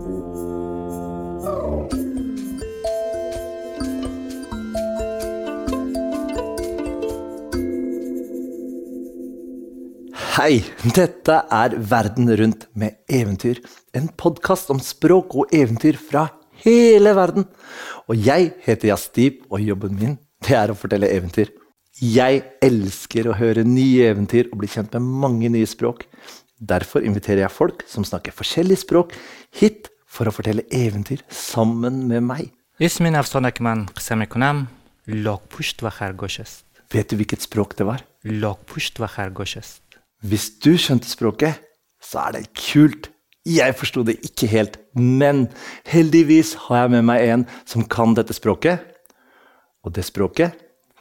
Hei, dette er Verden rundt med eventyr. En podkast om språk og eventyr fra hele verden. Og jeg heter Jastip, og jobben min det er å fortelle eventyr. Jeg elsker å høre nye eventyr og bli kjent med mange nye språk. Derfor inviterer jeg folk som snakker forskjellige språk, hit for å fortelle eventyr sammen med meg. Vet du hvilket språk det var? Hvis du skjønte språket, så er det kult. Jeg forsto det ikke helt, men heldigvis har jeg med meg en som kan dette språket. Og det språket,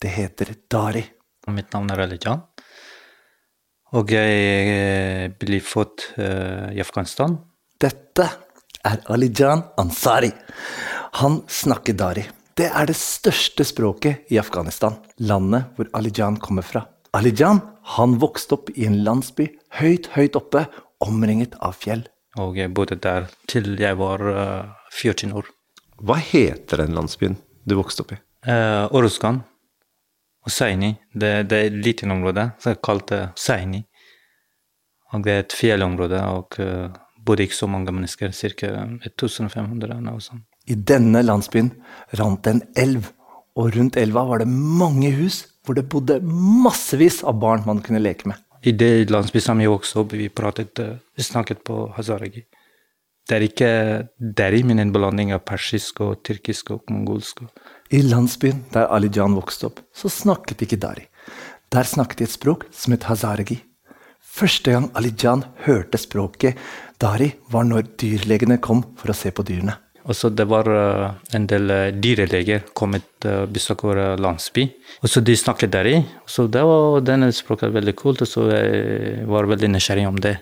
det heter dari. Og mitt navn er Religion. Og jeg blir ble født eh, i Afghanistan. Dette er Alijan Ansari. Han snakker dari. Det er det største språket i Afghanistan, landet hvor Alijan kommer fra. Alijan han vokste opp i en landsby høyt, høyt oppe, omringet av fjell. Og jeg bodde der til jeg var eh, 14 år. Hva heter den landsbyen du vokste opp i? Uh, Oruzgan og Saini. Det, det er et lite område, så jeg kalte det Saini. Og det er et fjellområde, og uh, bodde ikke så mange mennesker, ca. 1500 eller noe sånt. I denne landsbyen rant en elv, og rundt elva var det mange hus hvor det bodde massevis av barn man kunne leke med. I det landsbyen som jeg vokste opp, vi pratet, eh, vi snakket på hazaragi. Det er ikke deri min blanding av persisk og tyrkisk og mongolsk. I landsbyen der Alijan vokste opp, så snakket ikke dari. Der snakket de et språk som het hazaregi. Første gang Alijan hørte språket dari, var når dyrlegene kom for å se på dyrene. Og så det var eh, en del uh, dyreleger kommet og besøk vår uh, landsby. Og så de snakket dari. Så det var, denne språket veldig kult, og så jeg var veldig nysgjerrig om det.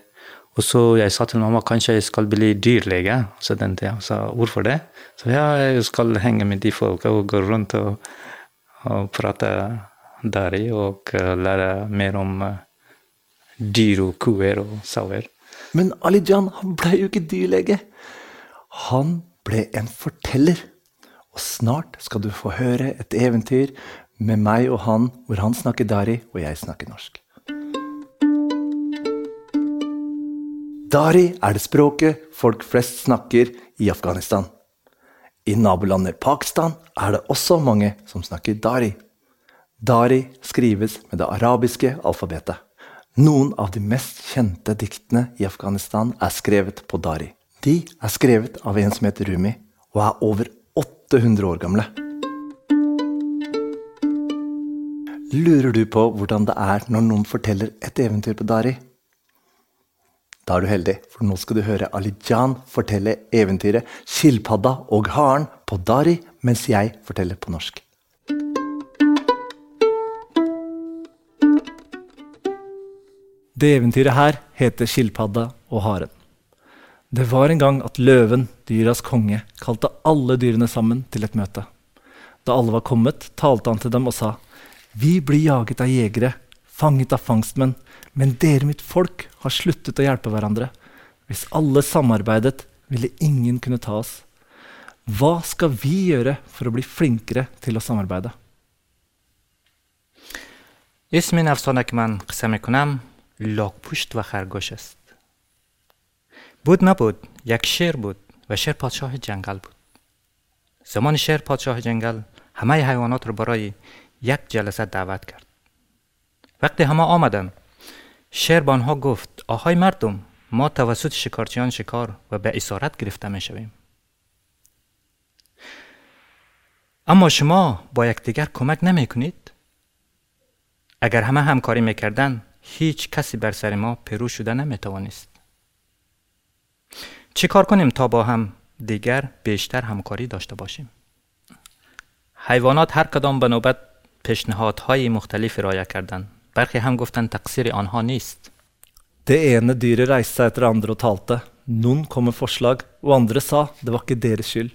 Og så jeg sa til mamma kanskje jeg skal bli dyrlege. Så den tida sa hvorfor det? Så ja, jeg skal henge med de folka og gå rundt og, og prate deri og lære mer om dyr og kuer og sauer. Men Alijan han ble jo ikke dyrlege. Han ble en forteller. Og snart skal du få høre et eventyr med meg og han, hvor han snakker dari og jeg snakker norsk. Dari er det språket folk flest snakker i Afghanistan. I nabolandet Pakistan er det også mange som snakker dari. Dari skrives med det arabiske alfabetet. Noen av de mest kjente diktene i Afghanistan er skrevet på dari. De er skrevet av en som heter Rumi, og er over 800 år gamle. Lurer du på hvordan det er når noen forteller et eventyr på dari? Da er du heldig, for nå skal du høre Alijan fortelle eventyret 'Skilpadda og haren' på dari, mens jeg forteller på norsk. Det eventyret her heter 'Skilpadda og haren'. Det var en gang at løven, dyras konge, kalte alle dyrene sammen til et møte. Da alle var kommet, talte han til dem og sa, Vi blir jaget av jegere, fanget av fangstmenn, men dere, mitt folk, har sluttet å hjelpe hverandre. Hvis alle samarbeidet, ville ingen kunne ta oss. Hva skal vi gjøre for å bli flinkere til å samarbeide? اسم این افسانه که من قصه میکنم لاکپوشت و خرگوش است بود نبود یک شیر بود و شیر پادشاه جنگل بود زمان شیر پادشاه جنگل همه حیوانات رو برای یک جلسه دعوت کرد وقتی همه آمدن شیر به آنها گفت آهای مردم ما توسط شکارچیان شکار و به اسارت گرفته می شویم. اما شما با یکدیگر کمک نمی کنید؟ اگر همه همکاری می‌کردن هیچ کسی بر سر ما پیرو شده نمی‌توانست چی کار کنیم تا با هم دیگر بیشتر همکاری داشته باشیم؟ حیوانات هر کدام به نوبت پیشنهادهای مختلف ارائه کردند. برخی هم گفتند تقصیر آنها نیست Det ene dyret reiste seg etter det andre og talte. Noen kom med forslag, og andre sa det var ikke deres skyld.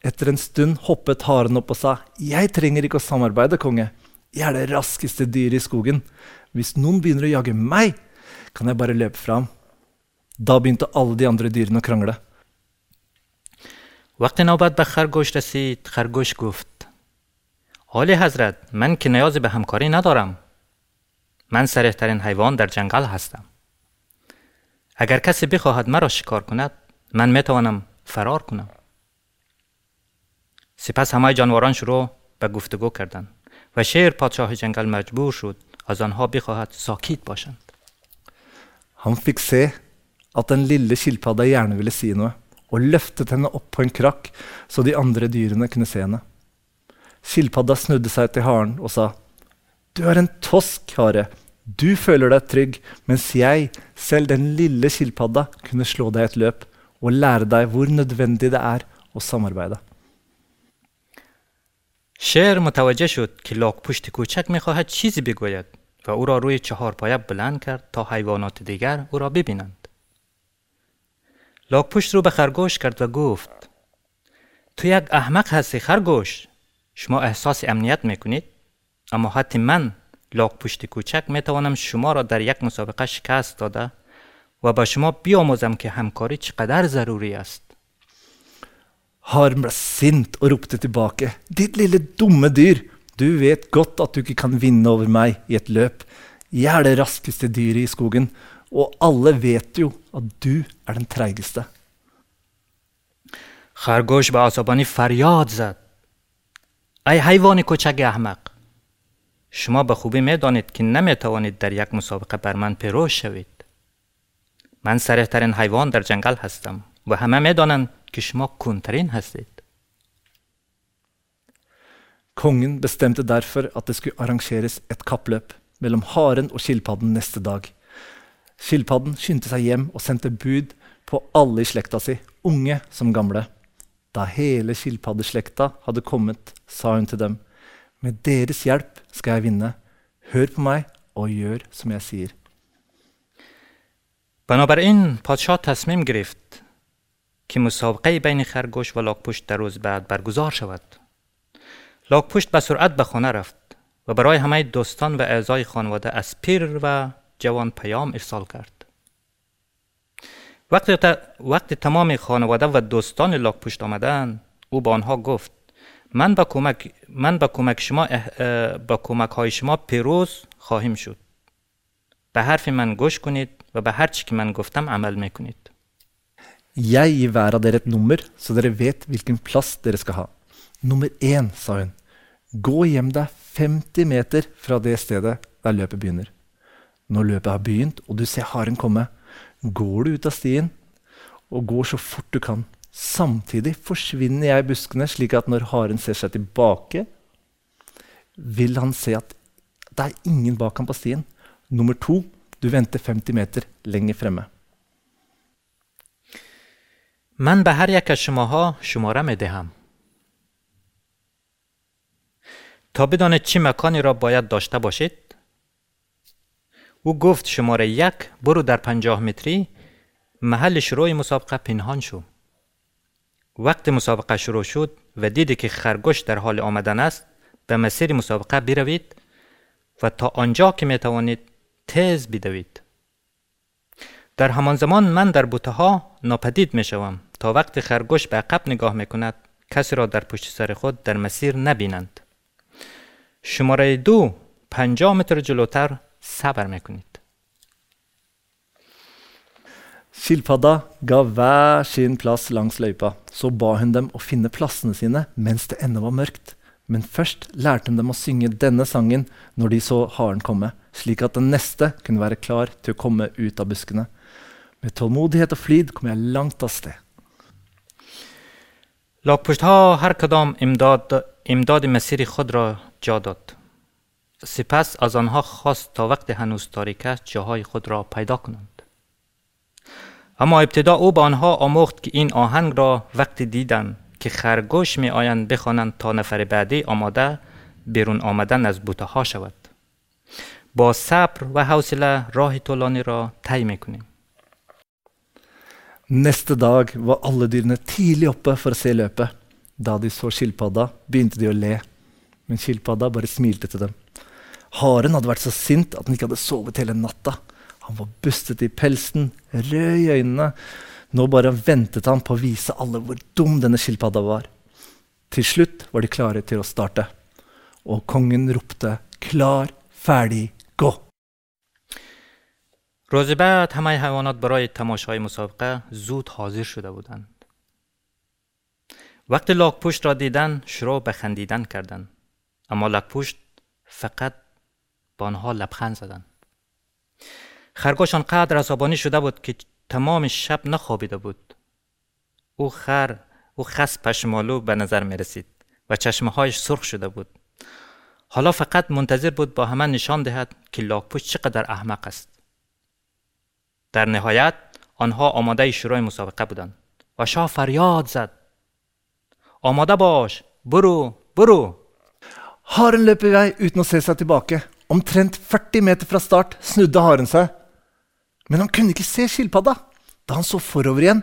Etter en stund hoppet haren opp og sa, Jeg trenger ikke å samarbeide, konge. Jeg er det raskeste dyret i skogen. Hvis noen begynner å jage meg, kan jeg bare løpe fra ham. Da begynte alle de andre dyrene å krangle. وقتی نوبت به خرگوش رسید خرگوش گفت عالی حضرت من که نیازی به همکاری ندارم من سرهترین حیوان در جنگل هستم. اگر کسی بخواهد مرا شکار کند من می توانم فرار کنم. سپس همه جانوران شروع به گفتگو کردند و شیر پادشاه جنگل مجبور شد از آنها بخواهد ساکت باشند. هم فکر سه at den lille skilpadda gjerne ville si noe, og løftet henne opp på en krakk så de andre dyrene kunne se henne. Skilpadda snudde seg til haren og sa, 'Du er en tosk, hare.' Du føler deg trygg, mens jeg, selv den lille skilpadda, kunne slå deg et løp og lære deg hvor nødvendig det er å samarbeide. شعر متوجه شد که لاک پشت کوچک می‌خواهد چیزی بگوید و او را روی چهار پایه بلند کرد تا حیوانات دیگر او را ببینند. لاک پشت رو به خرگوش کرد و گفت تو یک احمق هستی خرگوش شما احساس امنیت می‌کنید اما حتی من لاک پشت کوچک میتوانم شما را در یک مسابقه شکست داده و به شما بیاموزم که همکاری چقدر ضروری است. Haren ble sint og ropte tilbake. Ditt lille dumme dyr! Du vet godt at du ikke kan vinne over meg i et løp. Jeg er det raskeste dyret i skogen, og alle vet jo at du er den treigeste. خرگوش به عصبانی فریاد زد ای حیوان کوچک احمق شما به خوبی میدانید که نمیتوانید در یک مسابقه بر من پیرو شوید من سریحترین حیوان در جنگل هستم و همه میدانند که شما کنترین هستید Kongen bestemte derfor at det skulle arrangeres et kappløp mellom haren og skilpadden neste dag. Skilpadden skyndte seg hjem og sendte bud på alle i slekta si, unge som gamle. Da hele skilpaddeslekta hadde kommet, sa hun til dem, med deres hjelp skal jeg vinne. Hør på meg og gjør som jeg sier. بنابراین پادشاه تصمیم گرفت که مسابقه بین خرگوش و لاکپشت در روز بعد برگزار شود لاکپشت به سرعت به خانه رفت و برای همه دوستان و اعضای خانواده از پیر و جوان پیام ارسال کرد وقتی, ت- وقتی تمام خانواده و دوستان لاکپشت آمدند او به آنها گفت من با کمک من با کمک شما اه- اه، با کمک های شما پیروز خواهیم شد به حرف من گوش کنید و به هر چی که من گفتم عمل میکنید Jeg gir hver av dere et nummer, så dere vet hvilken plass dere skal ha. Nummer én, sa hun. Gå hjem deg 50 meter fra det stedet der løpet begynner. Når løpet har begynt, og du ser haren komme, går du ut av stien og går så fort du kan. Samtidig forsvinner jeg i buskene, slik at når haren ser seg tilbake, vil han se at det er ingen bak ham på stien. Nummer to, du venter 50 meter lenger fremme. من به هر یک از شماها شماره می دهم. تا بدانید چه مکانی را باید داشته باشید او گفت شماره یک برو در پنجاه متری محل شروع مسابقه پنهان شو وقت مسابقه شروع شد و دیدی که خرگوش در حال آمدن است به مسیر مسابقه بروید و تا آنجا که می توانید تیز بدوید. در همان زمان من در بوته ها ناپدید می شوم تا وقتی خرگوش به عقب نگاه می کند کسی را در پشت سر خود در مسیر نبینند. شماره دو پنجاه متر جلوتر صبر می کنید Skilpadda ga hver sin plass langs løypa. Så ba hun dem å finne plassene sine mens det ennå var mørkt. Men først lærte hun dem å synge denne sangen når de så haren komme, slik at den neste kunne være klar til å komme ut av buskene. Med tålmodighet og flid kom jeg langt av sted. لاکپشت ها هر کدام امداد, امداد مسیر خود را جا داد سپس از آنها خواست تا وقت هنوز تاریک است جاهای خود را پیدا کنند اما ابتدا او به آنها آموخت که این آهنگ را وقتی دیدند که خرگوش می آیند بخوانند تا نفر بعدی آماده بیرون آمدن از بوته ها شود با صبر و حوصله راه طولانی را طی می‌کنیم Neste dag var alle dyrene tidlig oppe for å se løpet. Da de så skilpadda, begynte de å le. Men skilpadda bare smilte til dem. Haren hadde vært så sint at han ikke hadde sovet hele natta. Han var bustet i pelsen, rød i øynene. Nå bare ventet han på å vise alle hvor dum denne skilpadda var. Til slutt var de klare til å starte, og kongen ropte 'klar, ferdig, gå'. روز بعد همه حیوانات برای تماشای مسابقه زود حاضر شده بودند. وقتی لاکپشت را دیدن شروع به خندیدن کردند. اما لاکپشت فقط با آنها لبخند زدند. خرگوش آنقدر عصبانی شده بود که تمام شب نخوابیده بود. او خر او خس پشمالو به نظر می رسید و چشمه هایش سرخ شده بود. حالا فقط منتظر بود با همه نشان دهد که لاکپشت چقدر احمق است. در نهایت آنها آماده شروع مسابقه بودند و شاه فریاد زد آماده باش برو برو Haren løp i vei uten å se seg tilbake. Omtrent 40 meter fra start snudde haren seg. Men han kunne ikke se skilpadda. Da han så forover igjen,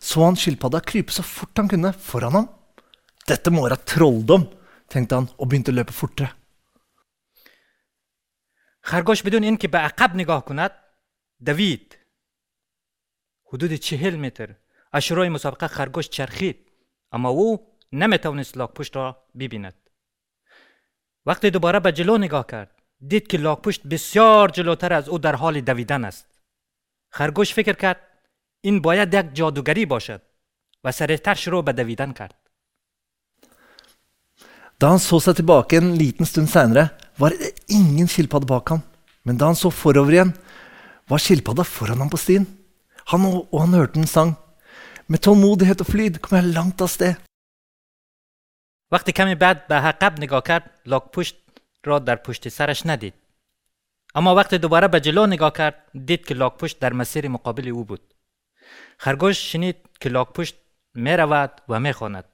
så han skilpadda krype så fort han kunne foran ham. Dette må være trolldom, tenkte han og begynte å løpe fortere. خرگوش بدون اینکه به عقب نگاه کند دوید حدود چهل متر از شروع مسابقه خرگوش چرخید اما او نمیتوانست لاکپشت را ببیند وقتی دوباره به جلو نگاه کرد دید که لاکپشت بسیار جلوتر از او در حال دویدن است خرگوش فکر کرد این باید یک جادوگری باشد و سریعتر شروع به دویدن کرد Da han så seg tilbake en liten stund seinere, var det ingen skilpadde bak ham. Men da han så forover igjen, var skilpadda foran ham på stien. Han og, og han hørte en sang. Med tålmodighet og flid kom jeg langt av sted. وقتی کمی بعد به عقب نگاه کرد لاکپشت را در پشت سرش ندید اما وقتی دوباره به جلو نگاه کرد دید که لاکپشت در مسیر مقابل او بود خرگوش شنید که لاکپشت می رود و می خواند.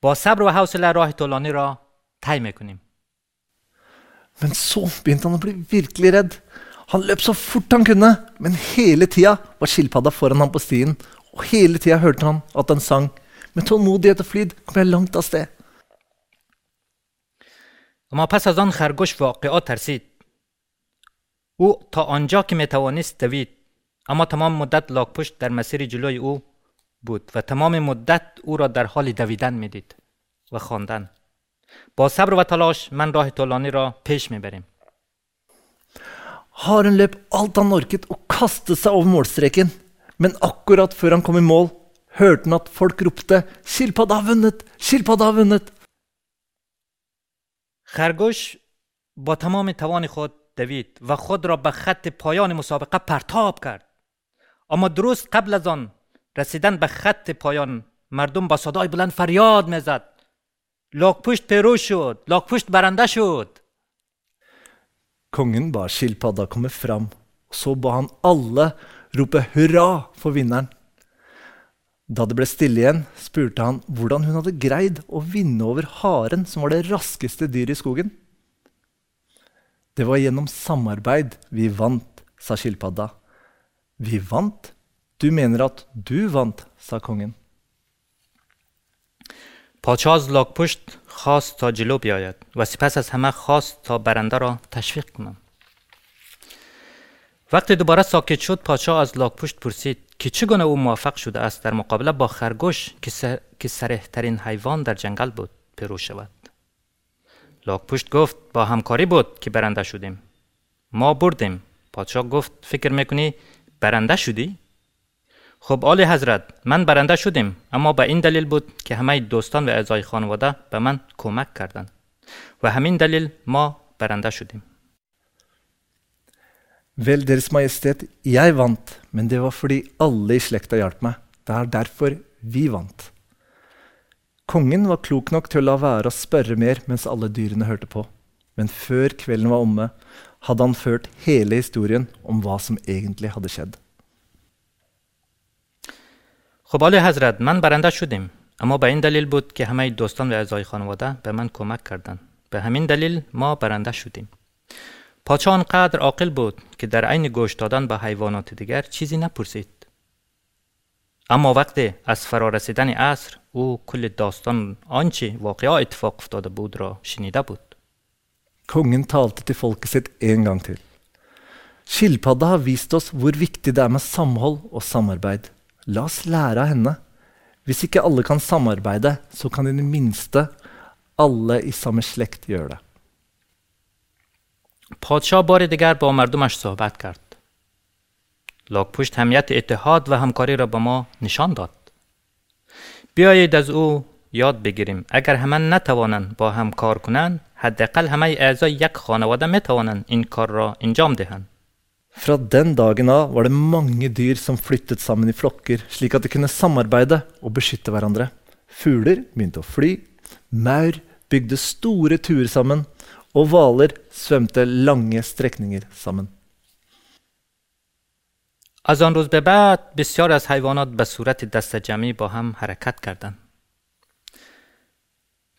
با صبر و حوصله راه طولانی را طی می‌کنیم Men så begynte han å bli virkelig redd. Han løp så fort han kunne, men hele tida var skilpadda foran ham på stien. Og hele tida hørte han at den sang. Med tålmodighet og flid kom jeg langt av sted. اما پس از آن خرگوش واقعا ترسید او تا آنجا که می‌توانست دوید اما تمام مدت لاکپشت در مسیر جلوی او بود و تمام مدت او را در حال دویدن می‌دید و خواندن با صبر و تلاش من راه طولانی را پیش می‌بریم Haren løp alt han orket og kastet seg over målstreken. Men akkurat før han kom i mål, hørte han at folk ropte 'Skilpadda har vunnet! Skilpadda har vunnet!' خرگوش با تمام توان خود دوید و خود را به خط پایان مسابقه پرتاب کرد اما درست قبل از آن رسیدن به خط پایان مردم با صدای بلند فریاد میزد لاکپشت پیروز شد لاکپشت برنده شد Kongen ba skilpadda komme fram, og så ba han alle rope hurra for vinneren. Da det ble stille igjen, spurte han hvordan hun hadde greid å vinne over haren, som var det raskeste dyret i skogen. Det var gjennom samarbeid vi vant, sa skilpadda. Vi vant? Du mener at du vant, sa kongen. پادشاه از لاکپشت خواست تا جلو بیاید و سپس از همه خواست تا برنده را تشویق کنم وقتی دوباره ساکت شد پادشاه از لاکپشت پرسید که چگونه او موفق شده است در مقابله با خرگوش که, س... که سریح ترین حیوان در جنگل بود پیروز شود لاکپشت گفت با همکاری بود که برنده شدیم ما بردیم پادشاه گفت فکر می‌کنی برنده شدی خب عالی حضرت من برنده شدیم اما به این دلیل بود که همه دوستان و اعضای خانواده به من کمک کردند و همین دلیل ما برنده شدیم Vel, Deres Majestet, jeg vant, men det var fordi alle i slekta hjalp meg. Det er derfor vi vant. Kongen var klok nok til å la være å spørre mer mens alle dyrene hørte på. Men før kvelden var omme, hadde han ført hele historien om hva som egentlig hadde skjedd. خب عالی حضرت من برنده شدیم اما به این دلیل بود که همه دوستان و اعضای خانواده به من کمک کردند به همین دلیل ما برنده شدیم پادشاه آنقدر عاقل بود که در عین گوش دادن به حیوانات دیگر چیزی نپرسید اما وقتی از فرا رسیدن عصر او کل داستان آنچه واقعا اتفاق افتاده بود را شنیده بود Kongen talte til folket sitt en gang til. Skilpadda har vist oss hvor viktig det er med samhold og samarbeid. La oss lære av henne. Hvis ikke alle kan samarbeide, så kan i det minste alle i samme slekt gjøre det. پادشاه بار دیگر با مردمش صحبت کرد. لاکپشت همیت اتحاد و همکاری را به ما نشان داد. بیایید از او یاد بگیریم اگر همه نتوانند با هم کار کنند حداقل همه اعضای یک خانواده میتوانند این کار را انجام دهند Fra den dagen av var det mange dyr som flyttet sammen i flokker, slik at de kunne samarbeide og beskytte hverandre. Fugler begynte å fly, maur bygde store turer sammen, og hvaler svømte lange strekninger sammen. از آن روز به بعد بسیار از حیوانات به صورت دست جمعی با هم حرکت کردند.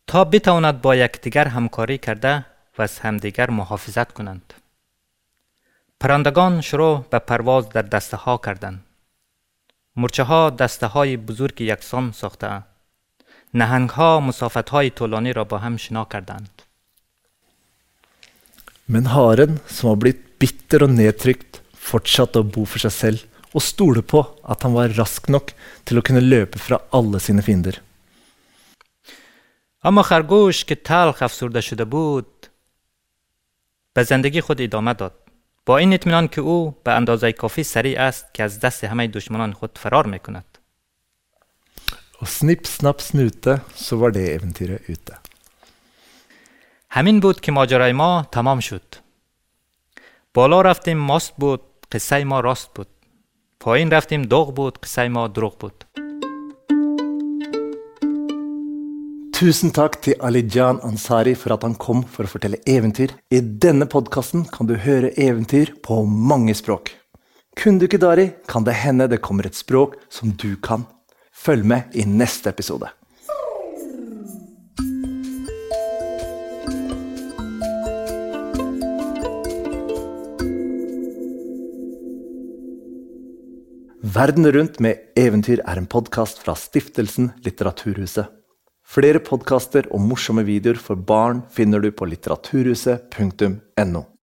تا بتواند با یکدیگر همکاری کرده و از همدیگر محافظت کنند. پرندگان شروع به پرواز در دسته ها کردند. مرچه ها دسته های بزرگ یکسان ساخته. نهنگ ها مسافت های طولانی را با هم شنا کردند. Men haren, som var blitt bitter og nedtrykt, fortsatte å bo for seg selv og stole på at han var rask nok til å kunne løpe fra alle sine fiender. اما خرگوش که تلخ افسرده شده بود به زندگی خود ادامه داد با این اطمینان که او به اندازه کافی سریع است که از دست همه دشمنان خود فرار می کند Og snipp, snapp, snute, så var det eventyret ute. همین بود که ماجرای ما تمام شد بالا رفتیم ماست بود قصه ما راست بود پایین رفتیم داغ بود قصه ما دروغ بود Tusen takk til Alijan Ansari for at han kom for å fortelle eventyr. I denne podkasten kan du høre eventyr på mange språk. Kunne du ikke Dari, kan det hende det kommer et språk som du kan. Følg med i neste episode. Verden rundt med eventyr er en podkast fra stiftelsen Litteraturhuset. Flere podkaster og morsomme videoer for barn finner du på litteraturhuset.no.